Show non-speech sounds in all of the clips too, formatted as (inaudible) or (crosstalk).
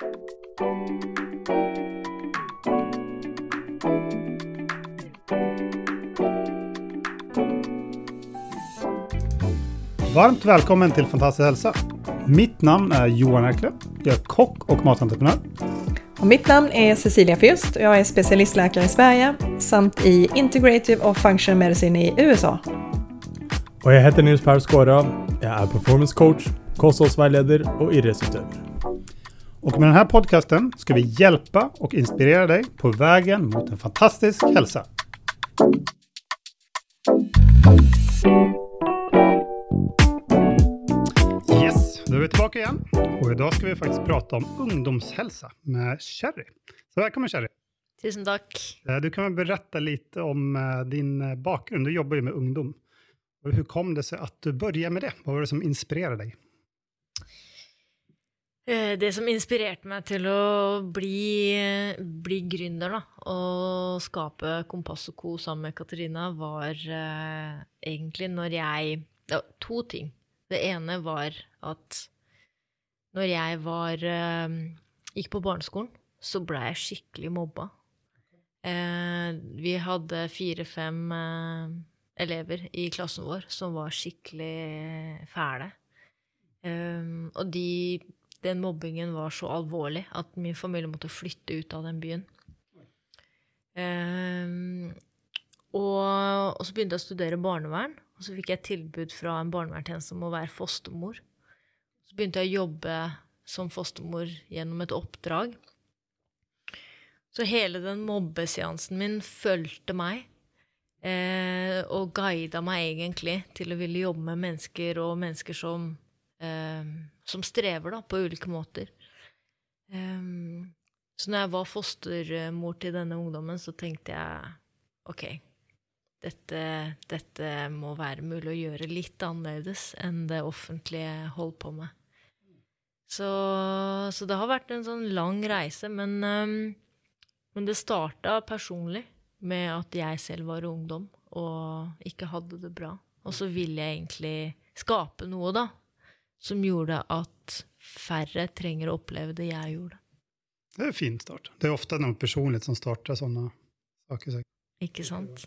Varmt velkommen til Fantastisk helse. Mitt navn er Johan Erkle. Jeg er kokk og matentreprenør. Og mitt navn er Cecilia Fjust og jeg er spesialistlege i Sverige samt i Integrative og Function Medicine i USA. Og jeg heter Nils Per Skåra. Jeg er performance coach, kostholdsveileder og idrettsutøver. Och med den här podcasten ska vi hjälpa och inspirera dig på vägen mot en fantastisk hälsa. Yes, då är vi tillbaka igen. Och idag ska vi faktiskt prata om ungdomshälsa med Sherry. Så välkommen Sherry. Tusen takk. Eh, Du kan väl berätta lite om eh, din bakgrunn. bakgrund. Du jobbar ju med ungdom. Hur kom det sig att du började med det? Vad var det som inspirerade dig? Eh, Det som inspirerte meg til å bli, bli gründer da, og skape Kompass og Co. sammen med Katarina, var uh, egentlig når jeg ja, To ting. Det ene var at når jeg var uh, gikk på barneskolen, så ble jeg skikkelig mobba. Uh, vi hadde fire-fem elever i klassen vår som var skikkelig fæle. Og de, den mobbingen var så alvorlig at min familie måtte flytte ut av den byen. Um, og, og så begynte jeg å studere barnevern, og så fikk jeg tilbud fra en barnevernstjeneste om å være fostermor. Så begynte jeg å jobbe som fostermor gjennom et oppdrag. Så hele den mobbeseansen min fulgte meg. Eh, og guida meg egentlig til å ville jobbe med mennesker og mennesker som, eh, som strever da, på ulike måter. Um, så når jeg var fostermor til denne ungdommen, så tenkte jeg ok, dette, dette må være mulig å gjøre litt annerledes enn det offentlige holder på med. Så, så det har vært en sånn lang reise, men, um, men det starta personlig med at jeg selv var ungdom og ikke hadde det bra. Og så ville jeg egentlig skape noe, da, som gjorde at færre trenger å oppleve det jeg gjorde. Det er en fin start. Det er ofte noe personlig som starter sånne saker. Ikke sant?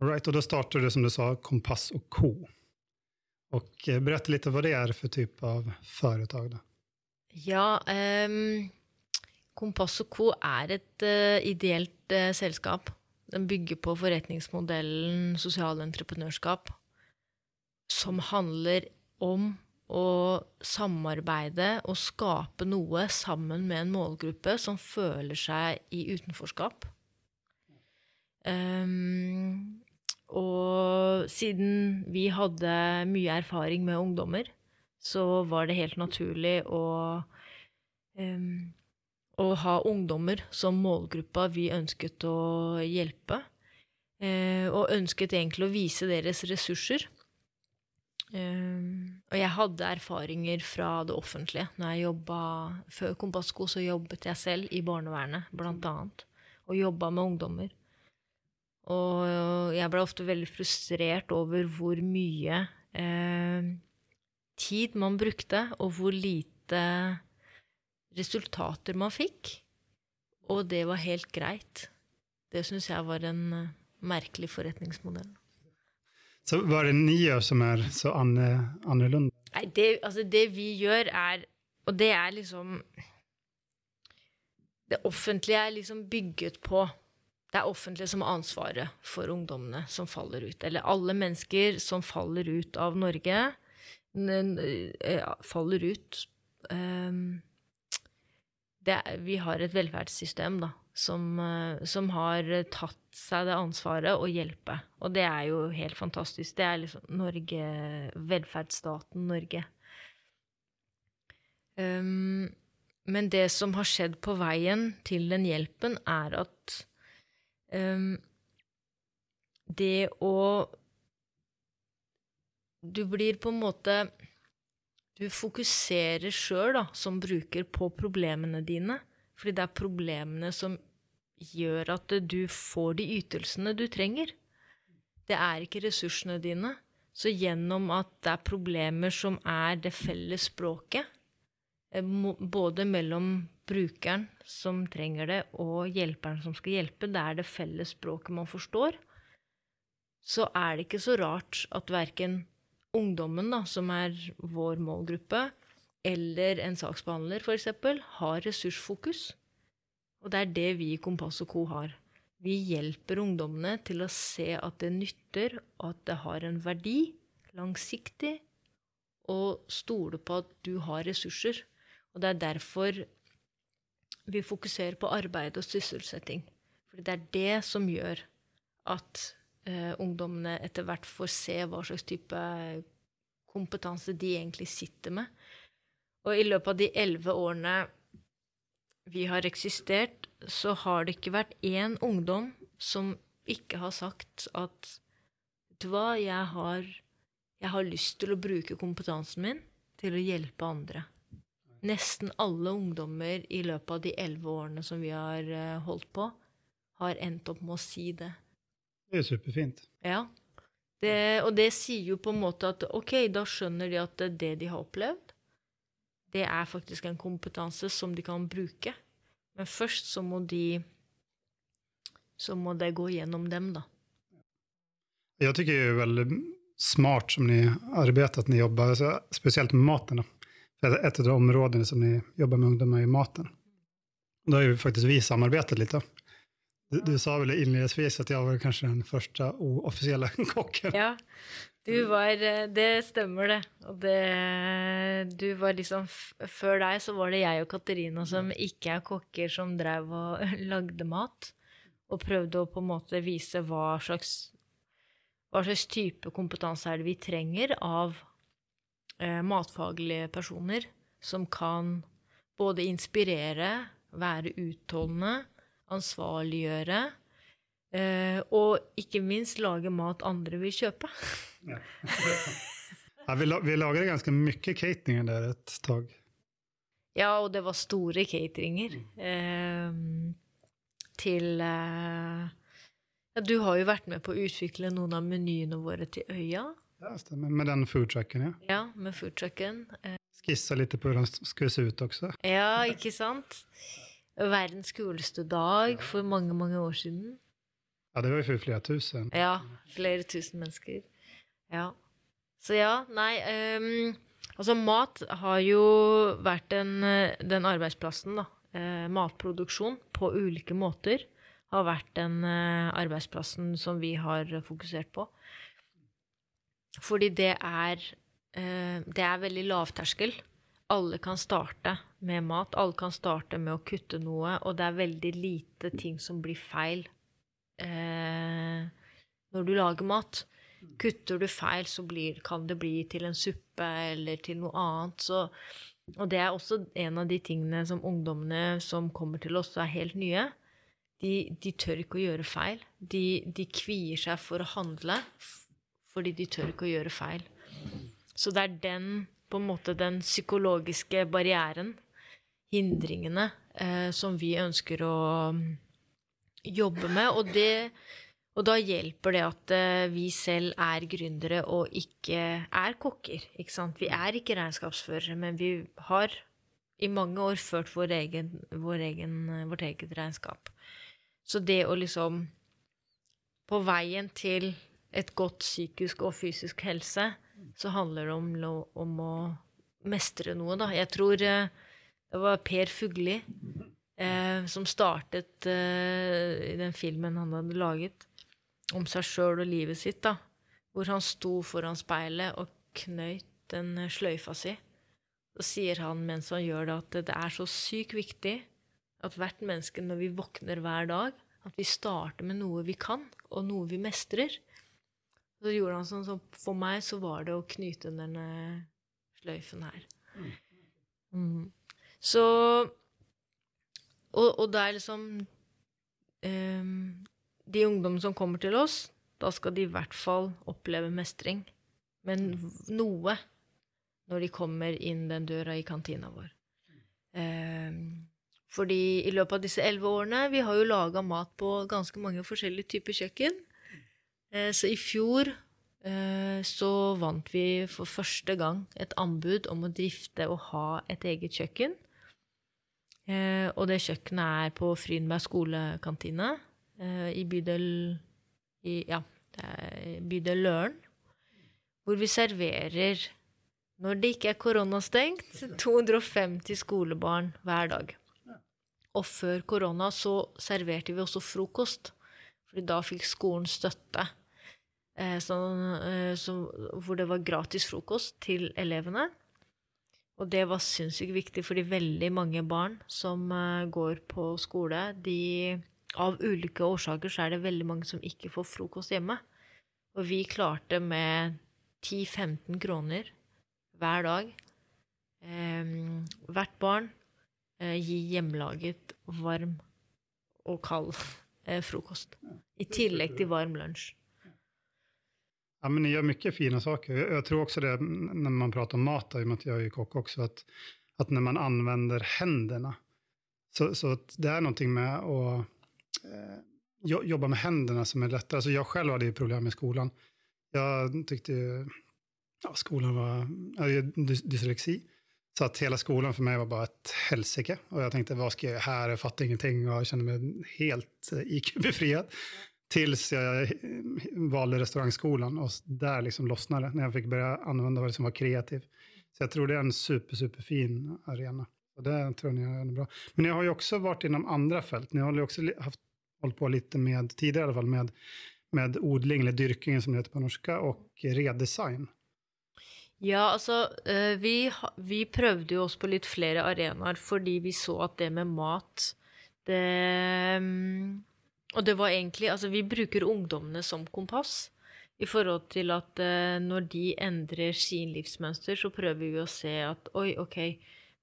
Right, og da starter du som du sa Kompass og Co. Og Fortell litt hva vad det er for type av företag. Da. Ja, um, Kompass og Co. er et uh, ideelt uh, selskap. Den bygger på forretningsmodellen sosialentreprenørskap, som handler om å samarbeide og skape noe sammen med en målgruppe som føler seg i utenforskap. Um, og siden vi hadde mye erfaring med ungdommer, så var det helt naturlig å, um, å ha ungdommer som målgruppa vi ønsket å hjelpe. eh, og ønsket egentlig å vise deres ressurser. Ehm, og jeg hadde erfaringer fra det offentlige. Når jeg jobba Før Kompassko så jobbet jeg selv i barnevernet, blant annet. Og jobba med ungdommer. Og jeg ble ofte veldig frustrert over hvor mye eh, tid man brukte, og hvor lite resultater man fikk. Og det var helt greit. Det syns jeg var en eh, merkelig forretningsmodell. Så hva er det ni gjør som er så annerledes? Nei, det, altså det vi gjør er Og det er liksom Det offentlige er liksom bygget på Det er offentlige som har ansvaret for ungdommene som faller ut. Eller alle mennesker som faller ut av Norge, eh, faller ut ehm, det, Vi har et velferdssystem da, som, eh, som har tatt seg det ansvaret å hjelpe. Og det er jo helt fantastisk. Det er liksom Norge, velferdsstaten Norge. Um, men det som har skjedd på veien til den hjelpen, er at um, det å Du blir på en måte Du fokuserer sjøl, da, som bruker, på problemene dine. Fordi det er problemene som gjør at du får de ytelsene du trenger. Det er ikke ressursene dine. Så gjennom at det er problemer som er det felles språket, eh, både mellom brukeren som trenger det, og hjelperen som skal hjelpe, det er det felles språket man forstår, så er det ikke så rart at verken ungdommen, da, som er vår målgruppe, eller en saksbehandler, f.eks., har ressursfokus. Og det er det vi i Kompass og Co. har. Vi hjelper ungdommene til å se at det nytter, og at det har en verdi langsiktig, og stole på at du har ressurser. Og det er derfor vi fokuserer på arbeid og sysselsetting. For det er det som gjør at eh, ungdommene etter hvert får se hva slags type kompetanse de egentlig sitter med. Og i løpet av de elleve årene vi har eksistert, så har det ikke vært én ungdom som ikke har sagt at Vet du hva, jeg har, jeg har lyst til å bruke kompetansen min til å hjelpe andre. Nesten alle ungdommer i løpet av de elleve årene som vi har eh, holdt på, har endt opp med å si det. Det er superfint. Ja. Det, og det sier jo på en måte at ok, da skjønner de at det, det de har opplevd, det er faktisk en kompetanse som de kan bruke. Men først så må de Så må det gå gjennom dem, da. Jag tycker det är väldigt smart som ni arbetar, att ni jobbar, spesielt speciellt med maten. För ett av de områdene som ni jobbar med ungdomar är maten. Da har ju faktiskt vi samarbetat lite. Du, du sa väl inledningsvis att jag var kanske den första oofficiella (laughs) kocken. Ja, du var eh, Det stemmer, det. Og det Du var liksom Før deg så var det jeg og Katarina som ikke er kokker, som drev og (laughs) lagde mat. Og prøvde å på en måte vise hva slags, hva slags type kompetanse er det vi trenger av eh, matfaglige personer som kan både inspirere, være utholdende, ansvarliggjøre, eh, og ikke minst lage mat andre vil kjøpe. (laughs) (laughs) Ja, vi, la, vi lagade ganska mycket catering där ett tag. Ja, og det var store cateringer. Eh, til eh, ja, Du har jo vært med på å utvikle noen av menyene våre til Øya. Ja, stemmer. Med den foodtrucken, ja. Ja, med foodtrucken. Eh, Skissa litt på hvordan den skulle se ut også. ja, ikke sant? Verdens kuleste dag for mange, mange år siden. Ja, det var jo for flere tusen. Ja, flere tusen mennesker. Ja. Så ja, nei um, Altså, mat har jo vært en, eh, den arbeidsplassen, da. Eh, matproduksjon på ulike måter har vært den eh, arbeidsplassen som vi har fokusert på. Fordi det er eh, Det er veldig lavterskel. Alle kan starte med mat. Alle kan starte med å kutte noe, og det er veldig lite ting som blir feil eh, når du lager mat. Kutter du feil, så blir, kan det bli til en suppe eller til noe annet. Så, og det er også en av de tingene som ungdommene som kommer til oss, er helt nye. De, de tør ikke å gjøre feil. De, de kvier seg for å handle fordi de tør ikke å gjøre feil. Så det er den, på en måte, den psykologiske barrieren, hindringene, eh, som vi ønsker å mm, jobbe med. Og, det, og da hjelper det at eh, vi selv er gründere og ikke er kokker. Ikke sant? Vi er ikke regnskapsførere, men vi har i mange år ført vår egen, vår egen, vårt eget regnskap. Så det å liksom På veien til et godt psykisk og fysisk helse, så handler det om, om å mestre noe, da. Jeg tror eh, det var Per Fugli eh, som startet eh, i den filmen han hadde laget om seg sjøl og livet sitt, da. Hvor han sto foran speilet og knøyt den eh, sløyfa si. Så sier han mens han gjør det, at det er så sykt viktig at hvert menneske, når vi våkner hver dag, at vi starter med noe vi kan, og noe vi mestrer. Så gjorde han sånn, så for meg så var det å knyte denne sløyfen her. Mm. Så og, og det er liksom ehm, De ungdommene som kommer til oss, da skal de i hvert fall oppleve mestring. Men noe når de kommer inn den døra i kantina vår. Ehm, fordi i løpet av disse elleve årene Vi har jo laga mat på ganske mange forskjellige typer kjøkken. Eh, så i fjor eh, så vant vi for første gang et anbud om å drifte og ha et eget kjøkken. Eh, og det kjøkkenet er på Frynberg skolekantine i bydel i, Ja, bydel Løren. Hvor vi serverer, når det ikke er koronastengt, 250 skolebarn hver dag. Og før korona så serverte vi også frokost. Fordi da fikk skolen støtte. Eh, sånn, eh, så, hvor det var gratis frokost til elevene. Og det var sinnssykt viktig fordi veldig mange barn som eh, går på skole, de Av ulike årsaker så er det veldig mange som ikke får frokost hjemme. Og vi klarte med 10-15 kroner hver dag eh, hvert barn eh, gi hjemmelaget varm og kald (laughs) eh, frokost. I tillegg til varm lunsj. Ja, men ni gjør mye fine saker. Jeg tror også det når man prater om mat, i og med at jeg er kokk også, at, at når man anvender hendene så, så det er noe med jo- jobba med händerna som är lättare. Alltså jag själv hade ju problem med skolan. Jag tyckte ju, ja, skolan var, jag hade dyslexi. Så att hela skolan för mig var bara ett helsike. Och jag tänkte, vad ska jag göra här? Jag fattar ingenting och jag kände mig helt eh, IQ-befriad. Tills jag eh, valde restaurangskolan och där liksom lossnade när jag fick börja använda vad som var kreativ. Så jag tror det är en super, superfin arena. Och det tror jag ni är bra. Men ni har ju också varit inom andra fält. Ni har ju också haft, hållit på lite med, tidigare i alla fall, med, med odling, eller dyrkingen som det heter på norska, och redesign. Ja, altså vi, vi prøvde jo oss på litt flere arenaer fordi vi så at det med mat det mm, Og det var egentlig Altså, vi bruker ungdommene som kompass i forhold til at eh, når de endrer sin livsmønster, så prøver vi å se at oi, OK,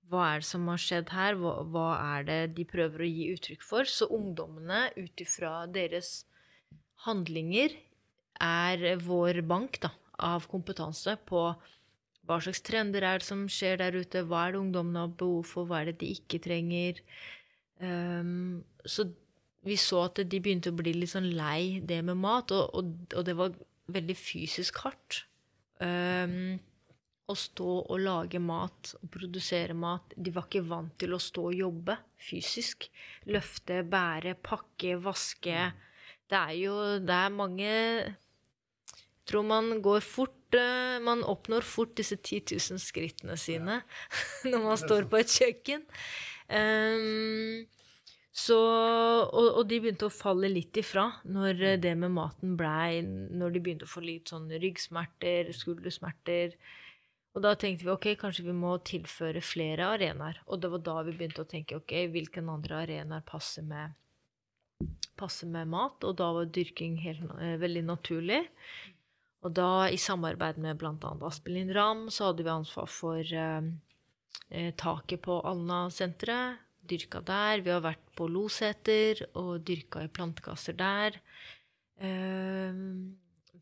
hva er det som har skjedd her? Hva, hva er det de prøver å gi uttrykk for? Så ungdommene, ut ifra deres handlinger, er vår bank da, av kompetanse på hva slags trender er det som skjer der ute? Hva er det ungdommene har behov for? Hva er det de ikke trenger? Um, så vi så at de begynte å bli litt sånn lei det med mat, og, og, og det var veldig fysisk hardt. Ehm, å stå og lage mat og produsere mat. De var ikke vant til å stå og jobbe fysisk. Løfte, bære, pakke, vaske. Det er jo Det er mange jeg tror man går fort eh, Man oppnår fort disse 10 000 skrittene sine (laughs) når man står på et kjøkken. Um, så, og, og de begynte å falle litt ifra når eh, det med maten blei Når de begynte å få litt sånn ryggsmerter, skuldersmerter. Og da tenkte vi ok, kanskje vi må tilføre flere arenaer. Og det var da vi begynte å tenke ok, hvilke andre arenaer passer med, passer med mat? Og da var dyrking helt, eh, veldig naturlig. Og da, i samarbeid med bl.a. Aspelin Ram, så hadde vi ansvar for eh, eh, taket på Alna-senteret. Dyrka der. Vi har vært på Loseter og dyrka i plantekasser der. Eh,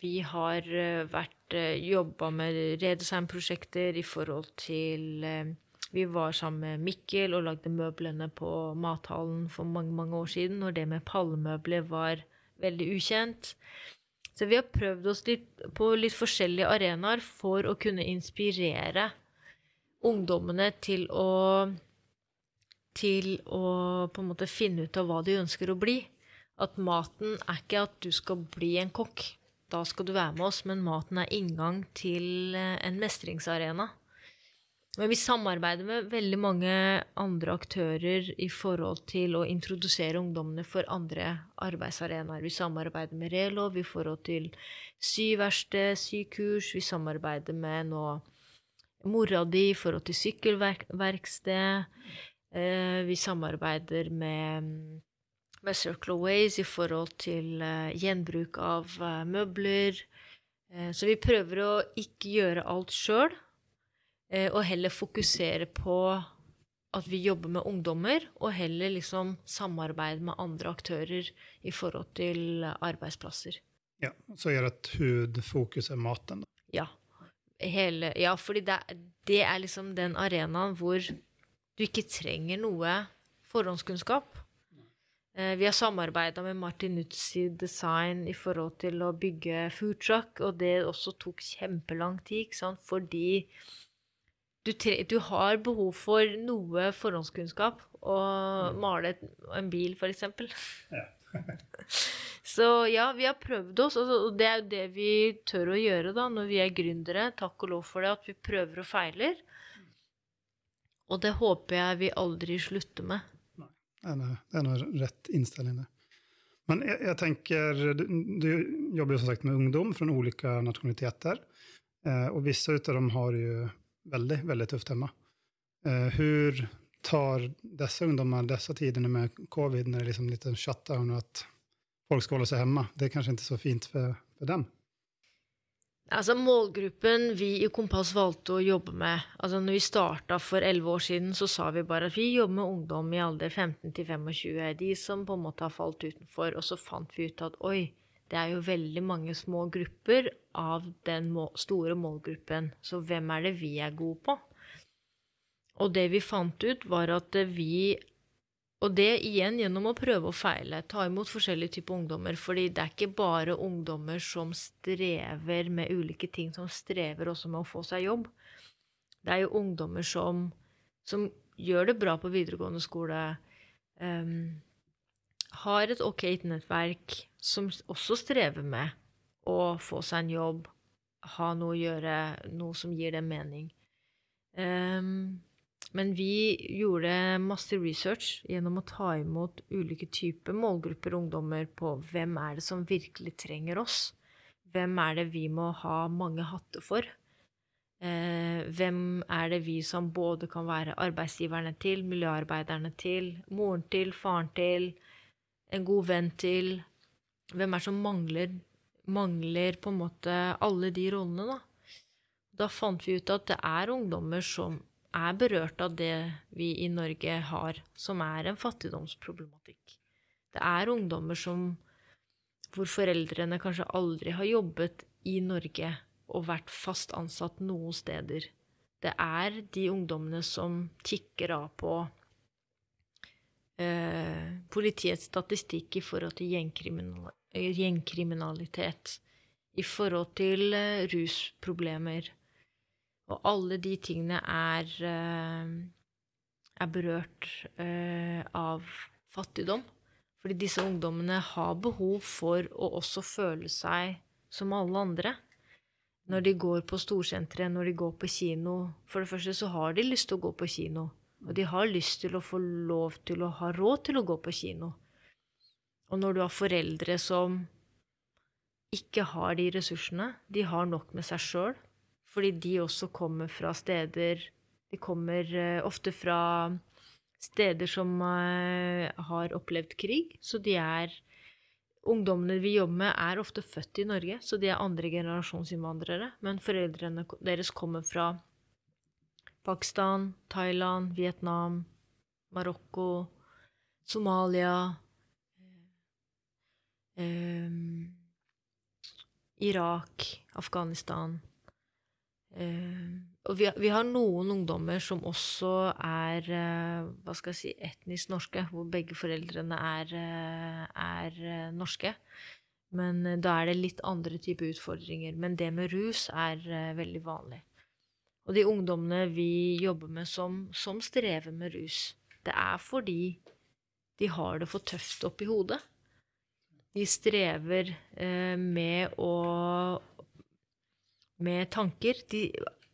vi har eh, vært eh, jobba med redesignprosjekter i forhold til eh, Vi var sammen med Mikkel og lagde møblene på mathallen for mange, mange år siden, når det med pallemøbler var veldig ukjent. Så vi har prøvd oss litt på litt forskjellige arenaer for å kunne inspirere ungdommene til å til å på en måte finne ut av hva de ønsker å bli. At maten er ikke at du skal bli en kokk. Da skal du være med oss, men maten er inngang til eh, en mestringsarena. Men vi samarbeider med veldig mange andre aktører i forhold til å introdusere ungdommene for andre arbeidsarenaer. Vi samarbeider med Relov i forhold til syverksted, sykurs. Vi samarbeider med nå mora di i forhold til sykkelverksted. Eh, vi samarbeider med, med Circle Ways i forhold til eh, gjenbruk av eh, møbler. Eh, så vi prøver å ikke gjøre alt sjøl, og heller fokusere på at vi jobber med ungdommer, og heller liksom samarbeide med andre aktører i forhold til arbeidsplasser. Ja, så gjør at hudfokus er maten. da. Ja. Hele, ja, fordi det, det er liksom den arenaen hvor du ikke trenger noe forhåndskunnskap. Eh, vi har samarbeida med Martin Nutzi Design i forhold til å bygge foodtruck, og det også tok kjempelang tid, ikke sant? fordi du, tre, du har behov for noe forhåndskunnskap. Å male et, en bil, f.eks. Ja. (laughs) Så ja, vi har prøvd oss, og det er jo det vi tør å gjøre da, når vi er gründere. Takk og lov for det, at vi prøver og feiler. Og det håper jeg vi aldri slutter med. Det er noe rett innstilling det. Men jeg, jeg tenker, du, du jobber jo som sagt med ungdom fra ulike nasjonaliteter. Eh, og visse av dem har jo veldig, veldig tøft hjemme. Eh, Hvordan tar disse ungdommer disse tidene med covid, når det er liksom litt shutdown, og at folk skal holde seg hjemme? Det er kanskje ikke så fint for, for dem? Altså Målgruppen vi i Kompass valgte å jobbe med altså når vi starta for elleve år siden, så sa vi bare at vi jobber med ungdom i alder 15 til 25. De som på en måte har falt utenfor. Og så fant vi ut at oi, det er jo veldig mange små grupper av den må store målgruppen. Så hvem er det vi er gode på? Og det vi fant ut, var at vi og det igjen gjennom å prøve og feile. Ta imot forskjellige typer ungdommer. fordi det er ikke bare ungdommer som strever med ulike ting, som strever også med å få seg jobb. Det er jo ungdommer som, som gjør det bra på videregående skole, um, har et ok nettverk, som også strever med å få seg en jobb, ha noe å gjøre, noe som gir dem mening. Um, men vi gjorde masse research gjennom å ta imot ulike typer målgrupper ungdommer på hvem er det som virkelig trenger oss. Hvem er det vi må ha mange hatter for? Eh, hvem er det vi som både kan være arbeidsgiverne til, miljøarbeiderne til, moren til, faren til, en god venn til? Hvem er det som mangler, mangler på en måte alle de rollene, da? Da fant vi ut at det er ungdommer som er berørt av det vi i Norge har, som er en fattigdomsproblematikk. Det er ungdommer som hvor foreldrene kanskje aldri har jobbet i Norge og vært fast ansatt noen steder. Det er de ungdommene som kikker av på eh, politiets statistikk i forhold til gjengkriminal gjengkriminalitet, i forhold til eh, rusproblemer og alle de tingene er, eh, er berørt eh, av fattigdom. Fordi disse ungdommene har behov for å også føle seg som alle andre. Når de går på storsenteret, når de går på kino. For det første så har de lyst til å gå på kino. Og de har lyst til å få lov til å ha råd til å gå på kino. Og når du har foreldre som ikke har de ressursene, de har nok med seg sjøl, fordi de også kommer fra steder De kommer uh, ofte fra steder som uh, har opplevd krig. Så de er Ungdommene vi jobber med, er ofte født i Norge, så de er andre generasjons. Men foreldrene deres kommer fra Pakistan, Thailand, Vietnam, Marokko, Somalia um, Irak, Afghanistan. Uh, og vi, vi, har noen ungdommer som også er uh, hva skal jeg si, etnisk norske, hvor begge foreldrene er, uh, er norske. Men da er det litt andre typer utfordringer. Men det med rus er veldig vanlig. Og de ungdommene vi jobber med som, som strever med rus, det er fordi de har det for tøft oppi hodet. De strever med å med tanker. De,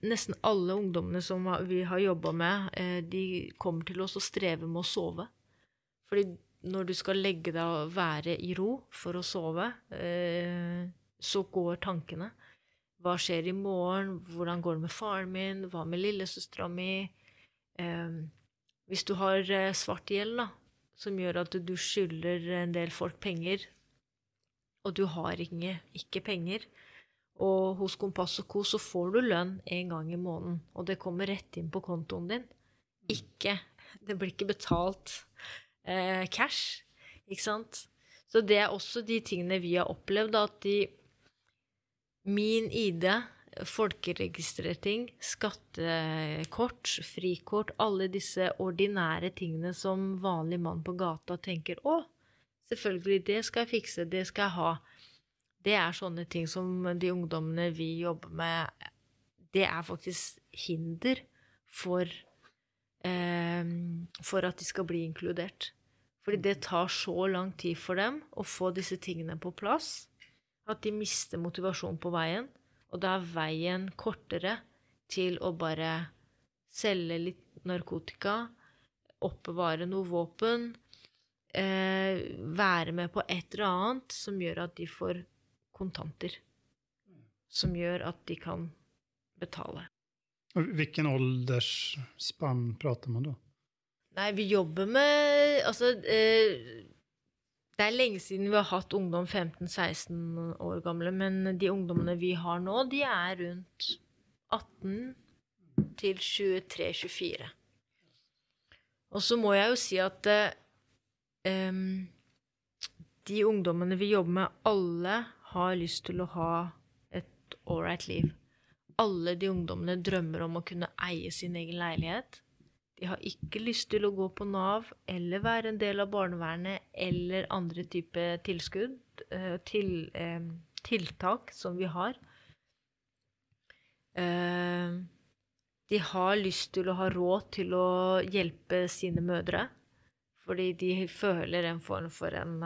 nesten alle ungdommene som vi har jobba med, eh, de kommer til oss og strever med å sove. Fordi når du skal legge deg og være i ro for å sove, eh, så går tankene. Hva skjer i morgen? Hvordan går det med faren min? Hva med lillesøstera mi? Eh, hvis du har svart gjeld, da, som gjør at du skylder en del folk penger, og du har ikke, ikke penger, og hos Kompass og Co. så får du lønn en gang i måneden, og det kommer rett inn på kontoen din. Ikke Det blir ikke betalt eh, cash, ikke sant? Så det er også de tingene vi har opplevd, at de Min ID, folkeregistrering, skattekort, frikort, alle disse ordinære tingene som vanlig mann på gata tenker å, selvfølgelig, det skal jeg fikse, det skal jeg ha det er sånne ting som de ungdommene vi jobber med Det er faktisk hinder for, eh, for at de skal bli inkludert. Fordi det tar så lang tid for dem å få disse tingene på plass at de mister motivasjon på veien. Og da er veien kortere til å bare selge litt narkotika, oppbevare noe våpen, eh, være med på et eller annet som gjør at de får kontanter. Som gjør at de kan betale. Hvilken aldersspann prater man da? Nei, vi jobber med Altså eh, Det er lenge siden vi har hatt ungdom 15-16 år gamle, men de ungdommene vi har nå, de er rundt 18 til 23-24. Og så må jeg jo si at eh, de ungdommene vi jobber med, alle har lyst til å ha et ålreit liv. Alle de ungdommene drømmer om å kunne eie sin egen leilighet. De har ikke lyst til å gå på Nav eller være en del av barnevernet eller andre typer tilskudd, eh, til, eh, tiltak som vi har. Eh, de har lyst til å ha råd til å hjelpe sine mødre, fordi de føler en form for en,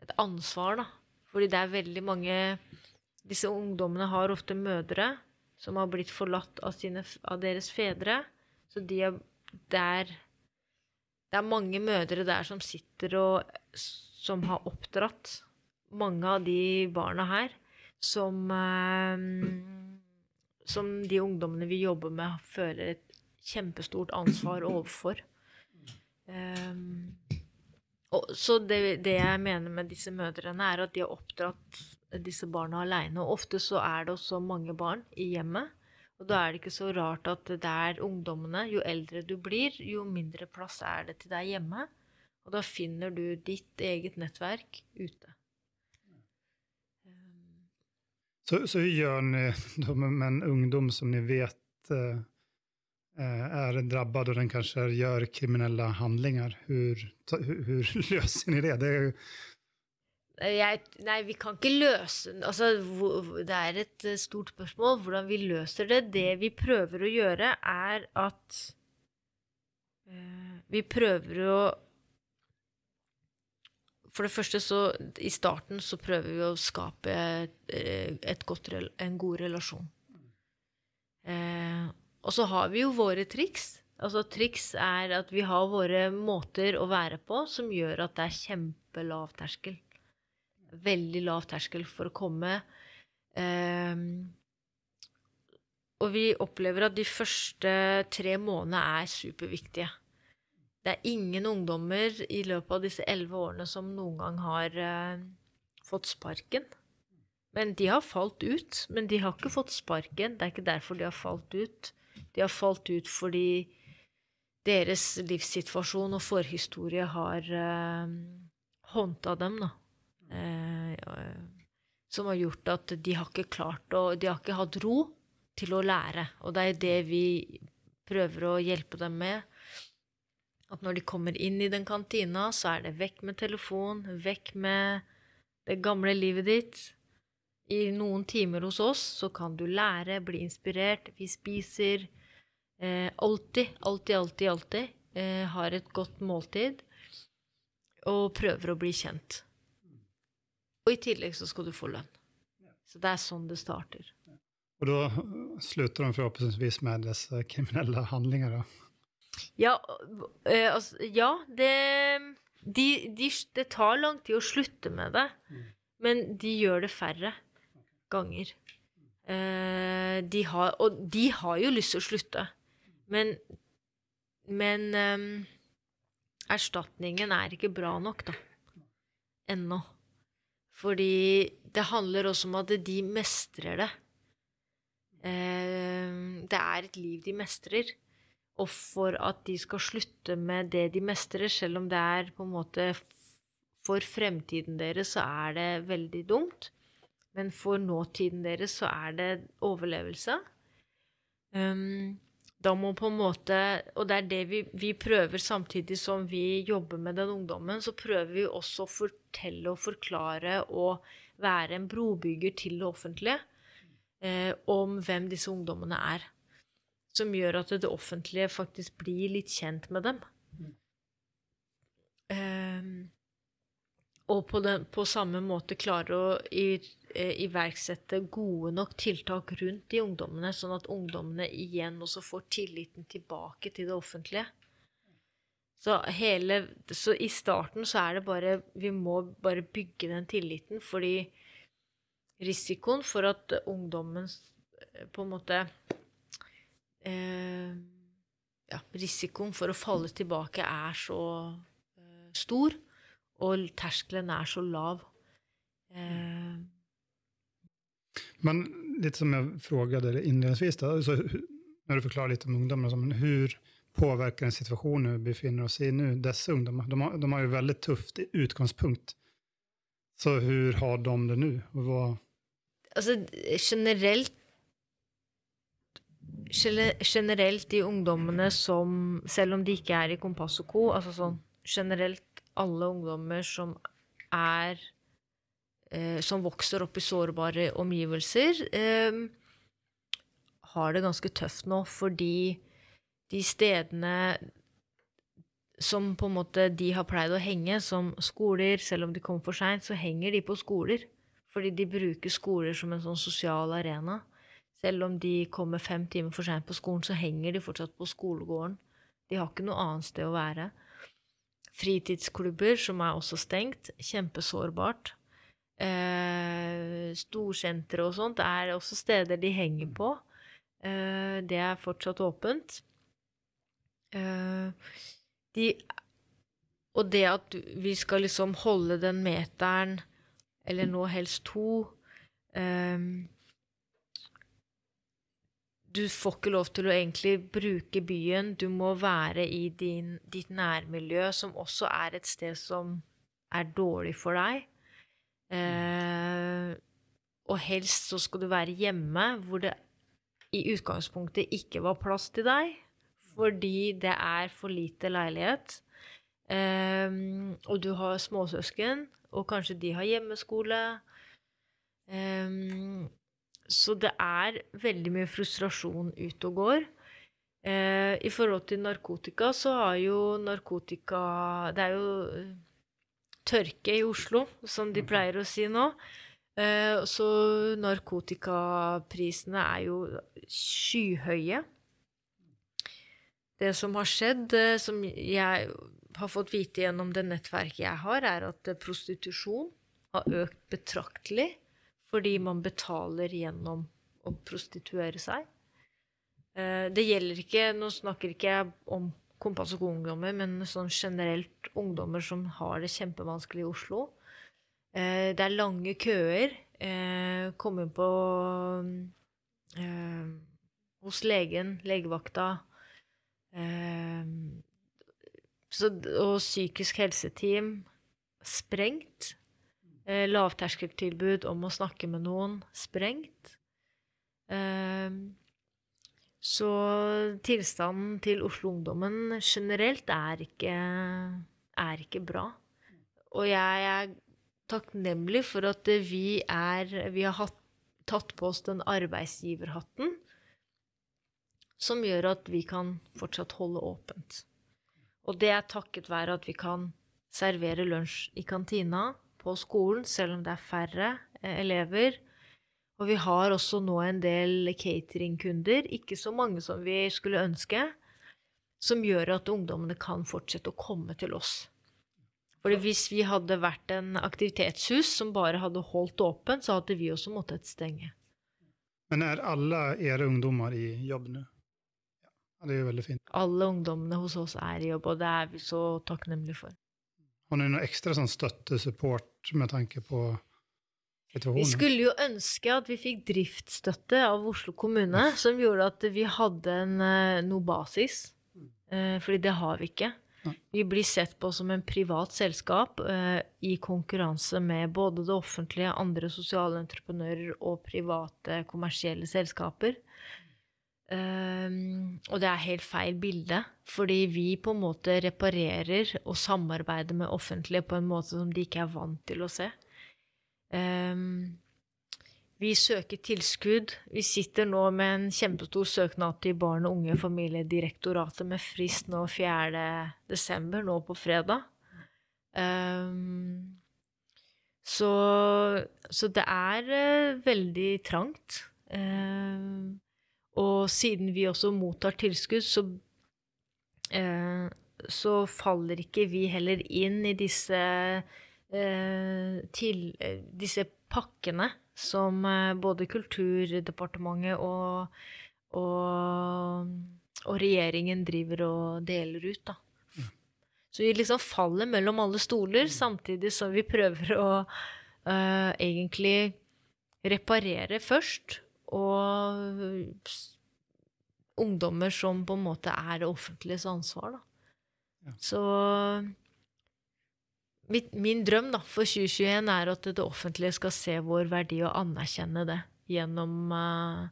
et ansvar, da. Fordi det er veldig mange Disse ungdommene har ofte mødre som har blitt forlatt av, sine, av deres fedre. Så de er, det, er, det er mange mødre der som sitter og Som har oppdratt mange av de barna her, som Som de ungdommene vi jobber med, føler et kjempestort ansvar overfor. Um, og, så det, det, jeg mener med disse mødrene, er at de har oppdratt disse barna aleine. Og ofte så er det også mange barn i hjemmet. Og da er det ikke så rart at det er ungdommene Jo eldre du blir, jo mindre plass er det til deg hjemme. Og da finner du ditt eget nettverk ute. Så, så gjør dere med en ungdom som dere vet eh, er drabbet, og den kanskje gjør kriminelle handlinger. hur løser (laughs) ni det? det er jeg, nei, vi kan ikke løse altså, Det er et stort spørsmål hvordan vi løser det. Det vi prøver å gjøre, er at Vi prøver å For det første så I starten så prøver vi å skape et godt, en god relasjon. Uh, og så har vi jo våre triks. Altså Triks er at vi har våre måter å være på som gjør at det er kjempelav terskel veldig lav terskel for å komme. Um, og vi opplever at de første tre månedene er superviktige. Det er ingen ungdommer i løpet av disse elleve årene som noen gang har uh, fått sparken. Men de har falt ut. Men de har ikke fått sparken. Det er ikke derfor de har falt ut. De har falt ut fordi deres livssituasjon og forhistorie har eh, håndta dem, da. Eh, som har gjort at de har ikke klart å De har ikke hatt ro til å lære. Og det er det vi prøver å hjelpe dem med. At når de kommer inn i den kantina, så er det vekk med telefon, vekk med det gamle livet ditt. I noen timer hos oss så kan du lære, bli inspirert. Vi spiser eh, alltid, alltid, alltid, alltid. Eh, har et godt måltid. Og prøver å bli kjent. Og i tillegg så skal du få lønn. Så det er sånn det starter. Og da slutter de forhåpentligvis med disse kriminelle handlinger, da? Ja, eh, altså, ja det, de, de, det tar lang tid å slutte med det, mm. men de gjør det færre ganger. Uh, de har, og de har jo lyst til å slutte, men, men um, erstatningen er ikke bra nok, da. Ennå. Fordi det handler også om at de mestrer det. Eh, det er et liv de mestrer. Og for at de skal slutte med det de mestrer, selv om det er på en måte for fremtiden deres, så er det veldig dumt. Men for nåtiden deres så er det overlevelse. Um, da må på en måte Og det er det vi, vi, prøver samtidig som vi jobber med den ungdommen, så prøver vi også å fortelle og forklare og være en brobygger til det offentlige eh, om hvem disse ungdommene er. som gjør at det offentlige faktisk blir litt kjent med dem. Um, og på, den, på, samme måte klare å i, iverksette gode nok tiltak rundt de ungdommene, sånn at ungdommene igjen også får tilliten tilbake til det offentlige. Så, hele, så i starten så er det bare Vi må bare bygge den tilliten, fordi risikoen for at ungdommen eh, på en måte eh, ja, Risikoen for å falle tilbake er så eh, stor og terskelen er så lav. Eh. Men litt som jeg frågade inledningsvis, då, så, när du forklarer litt om ungdomar, men hur påverkar den situasjonen vi befinner oss i nå, disse ungdomar? De har, de har jo veldig tøft utgangspunkt. Så hvordan har de det nå? Altså, generelt Generelt de ungdommene som, selv om de ikke er i Kompass og Co., altså sånn generelt alle ungdommer som er Som vokser opp i sårbare omgivelser, eh, har det ganske tøft nå fordi de stedene som på en måte de har pleid å henge, som skoler, selv om de kommer for seint, så henger de på skoler. Fordi de bruker skoler som en sånn sosial arena. Selv om de kommer fem timer for seint på skolen, så henger de fortsatt på skolegården. De har ikke noe annet sted å være. Fritidsklubber, som er også stengt. Kjempesårbart. Eh, storsentre og sånt er også steder de henger på. Eh, det er fortsatt åpent. Eh, de, og det at vi skal liksom holde den meteren, eller nå helst to eh, du får ikke lov til å egentlig bruke byen. Du må være i din, ditt nærmiljø, som også er et sted som er dårlig for deg. Eh, og helst så skal du være hjemme, hvor det i utgangspunktet ikke var plass til deg, fordi det er for lite leilighet. Eh, og du har småsøsken, og kanskje de har hjemmeskole. Eh, så det er veldig mye frustrasjon ute og går. Eh, I forhold til narkotika så har jo narkotika Det er jo eh, tørke i Oslo, som de pleier å si nå. Eh, så narkotikaprisene er jo skyhøye. Det som har skjedd, eh, som jeg har fått vite gjennom det nettverket jeg har, er at prostitusjon har økt betraktelig fordi man betaler gjennom å prostituere seg. Eh, det gjelder ikke Nå snakker ikke jeg om kompass og ungdommer, men sånn generelt ungdommer som har det kjempevanskelig i Oslo. Eh, det er lange køer. Eh, komme på hos legen, legevakta. Så, og psykisk helseteam sprengt. Eh, lavterskeltilbud om å snakke med noen sprengt. Eh, så tilstanden til Oslo-ungdommen generelt er ikke, er ikke bra. Og jeg er takknemlig for at vi, er, vi har hatt, tatt på oss den arbeidsgiverhatten som gjør at vi kan fortsatt holde åpent. Og det er takket være at vi kan servere lunsj i kantina, på skolen, selv om det er færre eh, elever. Og vi har også nå en del cateringkunder, ikke så mange som vi skulle ønske, som gjør at ungdommene kan fortsette å komme til oss. Fordi hvis vi hadde vært en aktivitetshus som bare hadde holdt åpent, så hadde vi også måttet stenge. Men er alle dere ungdommer i jobb nå? Ja, det er jo veldig fint. Alle ungdommene hos oss er i jobb, og det er vi så takknemlige for. Har dere noe ekstra sånn støtte, support, med tanke på? Vi skulle jo ønske at vi fikk driftsstøtte av Oslo kommune, som gjorde at vi hadde en, eh, noe basis. Eh, fordi det har vi ikke. Vi blir sett på som en privat selskap eh, i konkurranse med både det offentlige, andre sosiale entreprenører og private kommersielle selskaper. Um, og det er helt feil bilde, fordi vi på en måte reparerer og samarbeider med offentlige på en måte som de ikke er vant til å se. Um, vi søker tilskudd. Vi sitter nå med en kjempestor søknad til Barn og unge familiedirektoratet med frist nå 4. desember, nå på fredag. Um, så, så, det er uh, veldig trangt. Uh, og siden vi også mottar tilskudd, så, uh, så faller ikke vi heller inn i disse, til, disse pakkene som eh, både Kulturdepartementet og, og, og regjeringen driver og deler ut. Da. Så vi liksom faller mellom alle stoler, samtidig som vi prøver å uh, egentlig reparere først. Og ungdommer som på en måte er det offentliges ansvar. Da. Ja. Så min drøm da, for 2021 er at det offentlige skal se vår verdi og anerkjenne det gjennom, uh,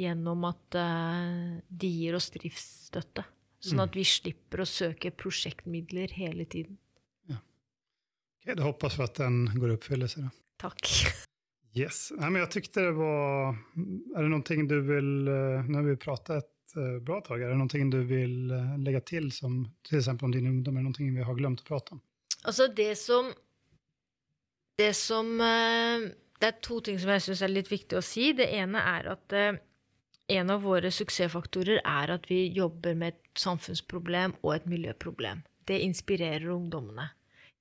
gjennom at uh, de gir oss driftsstøtte. Sånn at mm. vi slipper å søke prosjektmidler hele tiden. Ja. Okay, da håper vi at den går i oppfyllelse. Da. Takk. Yes. Nei, men jeg tykte det var Er det noe du vil Nå har vi pratet et bra tag, er det noe du vil legge til, som f.eks. om din ungdom, er det noe vi har glemt å prate om? Altså, det som Det som eh, Det er to ting som jeg syns er litt viktig å si. Det ene er at eh, en av våre suksessfaktorer er at vi jobber med et samfunnsproblem og et miljøproblem. Det inspirerer ungdommene.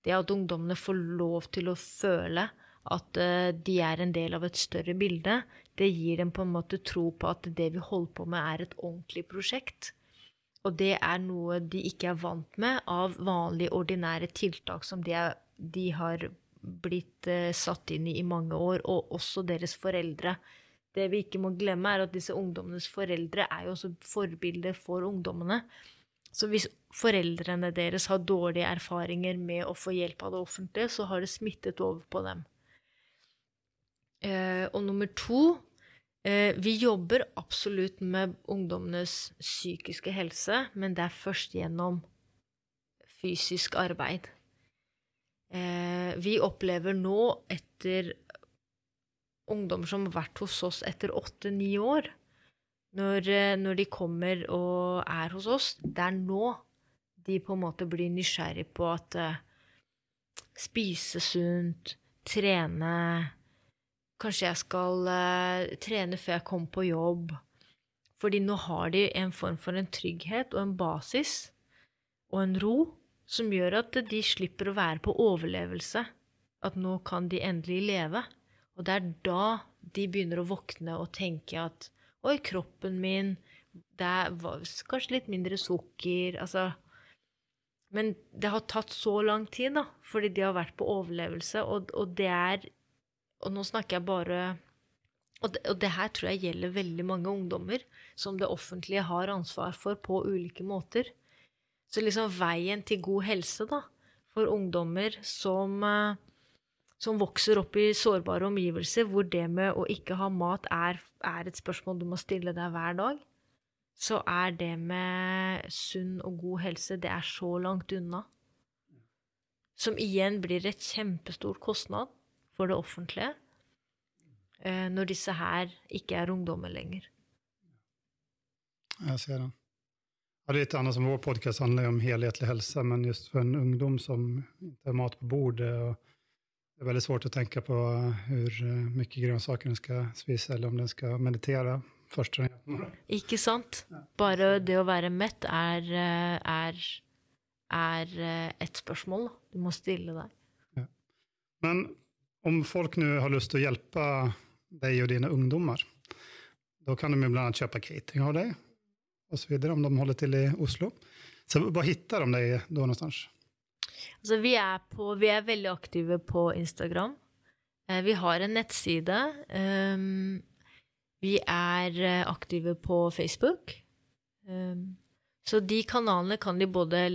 Det at ungdommene får lov til å føle at uh, de er en del av et større bilde, det gir dem på en måte tro på at det vi holder på med, er et ordentlig prosjekt. Og det er noe de ikke er vant med av vanlige, ordinære tiltak som de, er, de har blitt eh, satt inn i i mange år, og også deres foreldre. Det vi ikke må glemme, er at disse ungdommenes foreldre er jo også forbilder for ungdommene. Så hvis foreldrene deres har dårlige erfaringer med å få hjelp av det offentlige, så har det smittet over på dem. Eh, og nummer to vi jobber absolutt med ungdommenes psykiske helse, men det er først gjennom fysisk arbeid. Eh, vi opplever nå, etter ungdommer som har vært hos oss etter åtte-ni år når, eh, når, de kommer og er hos oss, det er nå de på en måte blir nysgjerrig på at spise sunt, trene Kanskje jeg skal uh, trene før jeg kommer på jobb. Fordi nå har de en form for en trygghet og en basis og en ro som gjør at de slipper å være på overlevelse. At nå kan de endelig leve. Og det er da de begynner å våkne og tenke at Oi, kroppen min Det er kanskje litt mindre sukker Altså Men det har tatt så lang tid, da, fordi de har vært på overlevelse, og, og det er og nå snakker jeg bare og det, og det, her tror jeg gjelder veldig mange ungdommer som det offentlige har ansvar for på ulike måter. Så liksom veien til god helse da, for ungdommer som, eh, som vokser opp i sårbare omgivelser, hvor det med å ikke ha mat er, er et spørsmål du må stille deg hver dag, så er det med sunn og god helse det er så langt unna. Som igjen blir et kjempestor kostnad for det offentlige eh, når disse her ikke er ungdommer lenger. Jeg ser det. Ja, det er litt annet som Vår podkast handler om helhetlig helse, men just for en ungdom som ikke har mat på bordet Det er veldig vanskelig å tenke på hvor eh, mye grønnsaker den skal spise, eller om den skal meditere. først. Ikke sant? Bare det å være mett er, eh, er, er et spørsmål du må stille deg. Ja. Men om folk nå har lyst til å hjelpe deg og dine ungdommer, da kan de bl.a. kjøpe catering av deg, og så videre, om de holder til i Oslo. Så hva hittar de deg da någonstans? Altså, vi, vi er veldig aktive på Instagram. Eh, vi har en nettside. Um, vi er eh, aktive på Facebook. Um, så de kanalene kan de både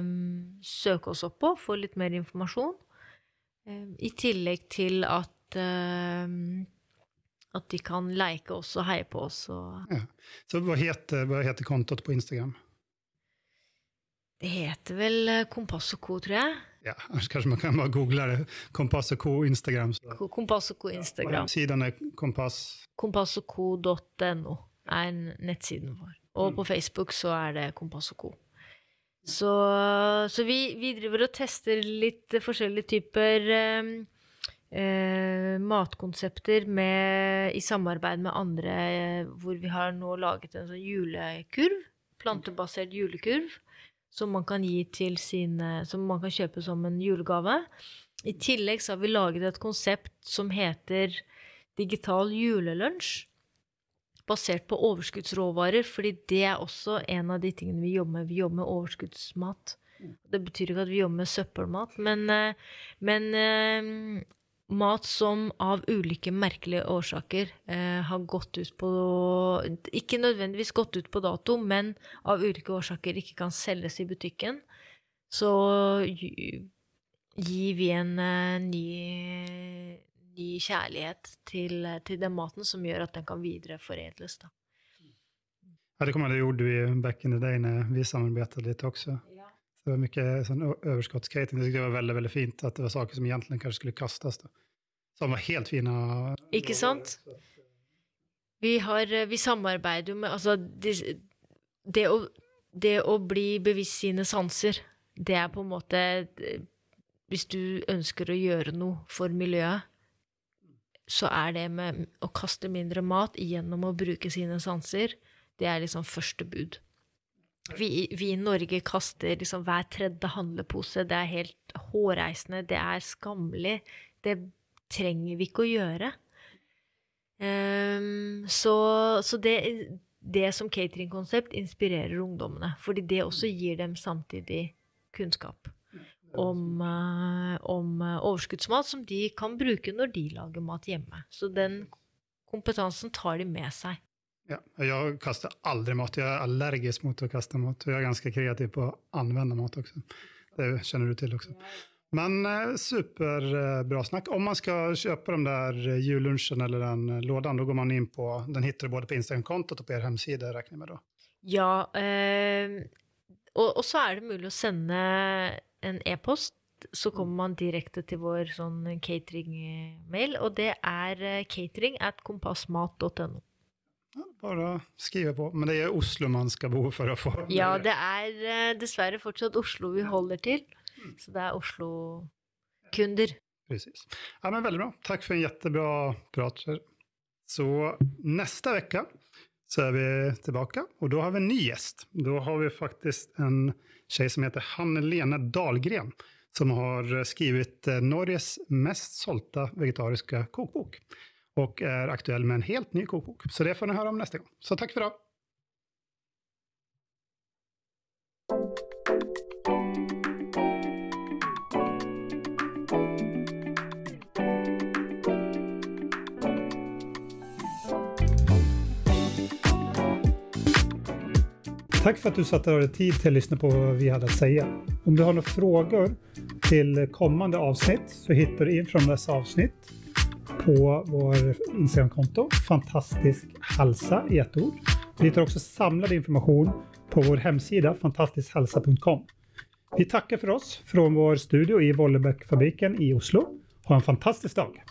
um, søke oss opp på, få litt mer informasjon, Ehm, I tillegg til at ehm, at de kan like oss og heie på oss. Og... Ja. Så hva heter, hva heter kontoet på Instagram? Det heter vel eh, Kompass og Co, tror jeg. Ja, (laughs) Kanskje man kan bare google det. Kompass og Co Instagram. Så. Kompass og Co Instagram. Ja, Siden er kompass. og Co.no er nettsiden vår. Og på Facebook så er det Kompass og Co. Så, så vi, vi driver og tester litt forskjellige typer eh, eh, matkonsepter med, i samarbeid med andre, hvor vi har nå laget en sånn julekurv, plantebasert julekurv, som man kan gi til sine, som man kan kjøpe som en julegave. I tillegg så har vi laget et konsept som heter digital julelunsj. Basert på overskuddsråvarer, fordi det er også en av de tingene vi jobber med. Vi jobber med overskuddsmat. Det betyr ikke at vi jobber med søppelmat, men, eh, men eh, mat som av ulike merkelige årsaker eh, har gått ut på Ikke nødvendigvis gått ut på dato, men av ulike årsaker ikke kan selges i butikken. Så gir vi en eh, ny, ny kjærlighet til, til den maten som gjør at den kan videreforedles. Da. Ja, det kommer det gjorde vi back in the day när vi samarbetade lite också. Det var mycket sånn överskottscatering. Det var veldig, veldig fint at det var saker som egentlig kanskje skulle kastes. Da. Som var helt fina. Ikke sant? Vi, har, vi samarbeider jo med Altså, det, det, å, det å bli bevisst sine sanser, det er på en måte eh, Hvis du ønsker å gjøre noe for miljøet, så er det med å kaste mindre mat gjennom å bruke sine sanser, det er liksom første bud. Vi, vi i Norge kaster liksom hver tredje handlepose. Det er helt hårreisende. Det er skammelig. Det trenger vi ikke å gjøre. Um, så så det, det som cateringkonsept inspirerer ungdommene. Fordi det også gir dem samtidig kunnskap om, uh, om overskuddsmat som de kan bruke når de lager mat hjemme. Så den kompetansen tar de med seg. Ja, jeg kaster aldri mat. Jeg er allergisk mot å kaste mat. Og jeg er ganske kreativ på å anvende mat også. Det kjenner du til også. Men eh, superbra snakk. Om man skal kjøpe den der eh, eller den eh, lådan, då går man inn på, den hittar du både på Instagram-kontot og på er hemsida räknar jag med da? Ja, eh, og, og så er det mulig å sende en e-post. Så kommer man direkte til vår sånn catering-mail, og det er eh, catering at kompassmat.no. Bare skrive på. Men det er Oslo man skal bo for å få. (laughs) Ja, det er eh, dessverre fortsatt Oslo vi holder til. Så det er Oslo-kunder. Precis. Ja, men veldig bra. Takk for en jättebra prat. Så neste uke så er vi tilbake, og da har vi en ny gjest. Da har vi faktisk en tjej som heter Hanne Lene Dahlgren som har skrivit Norges mest sålta vegetariska kokbok och är aktuell med en helt ny kokbok. Så det får ni höra om nästa gång. Så tack för idag. Tack för att du satte av dig tid till att lyssna på vad vi hade att säga. Om du har några frågor till kommande avsnitt så hittar du in från dessa avsnitt på vår Instagramkonto, fantastisk halsa i ett ord. Vi hittar också samlad information på vår hemsida fantastiskhalsa.com. Vi tackar för oss från vår studio i Vollebäckfabriken i Oslo. Ha en fantastisk dag!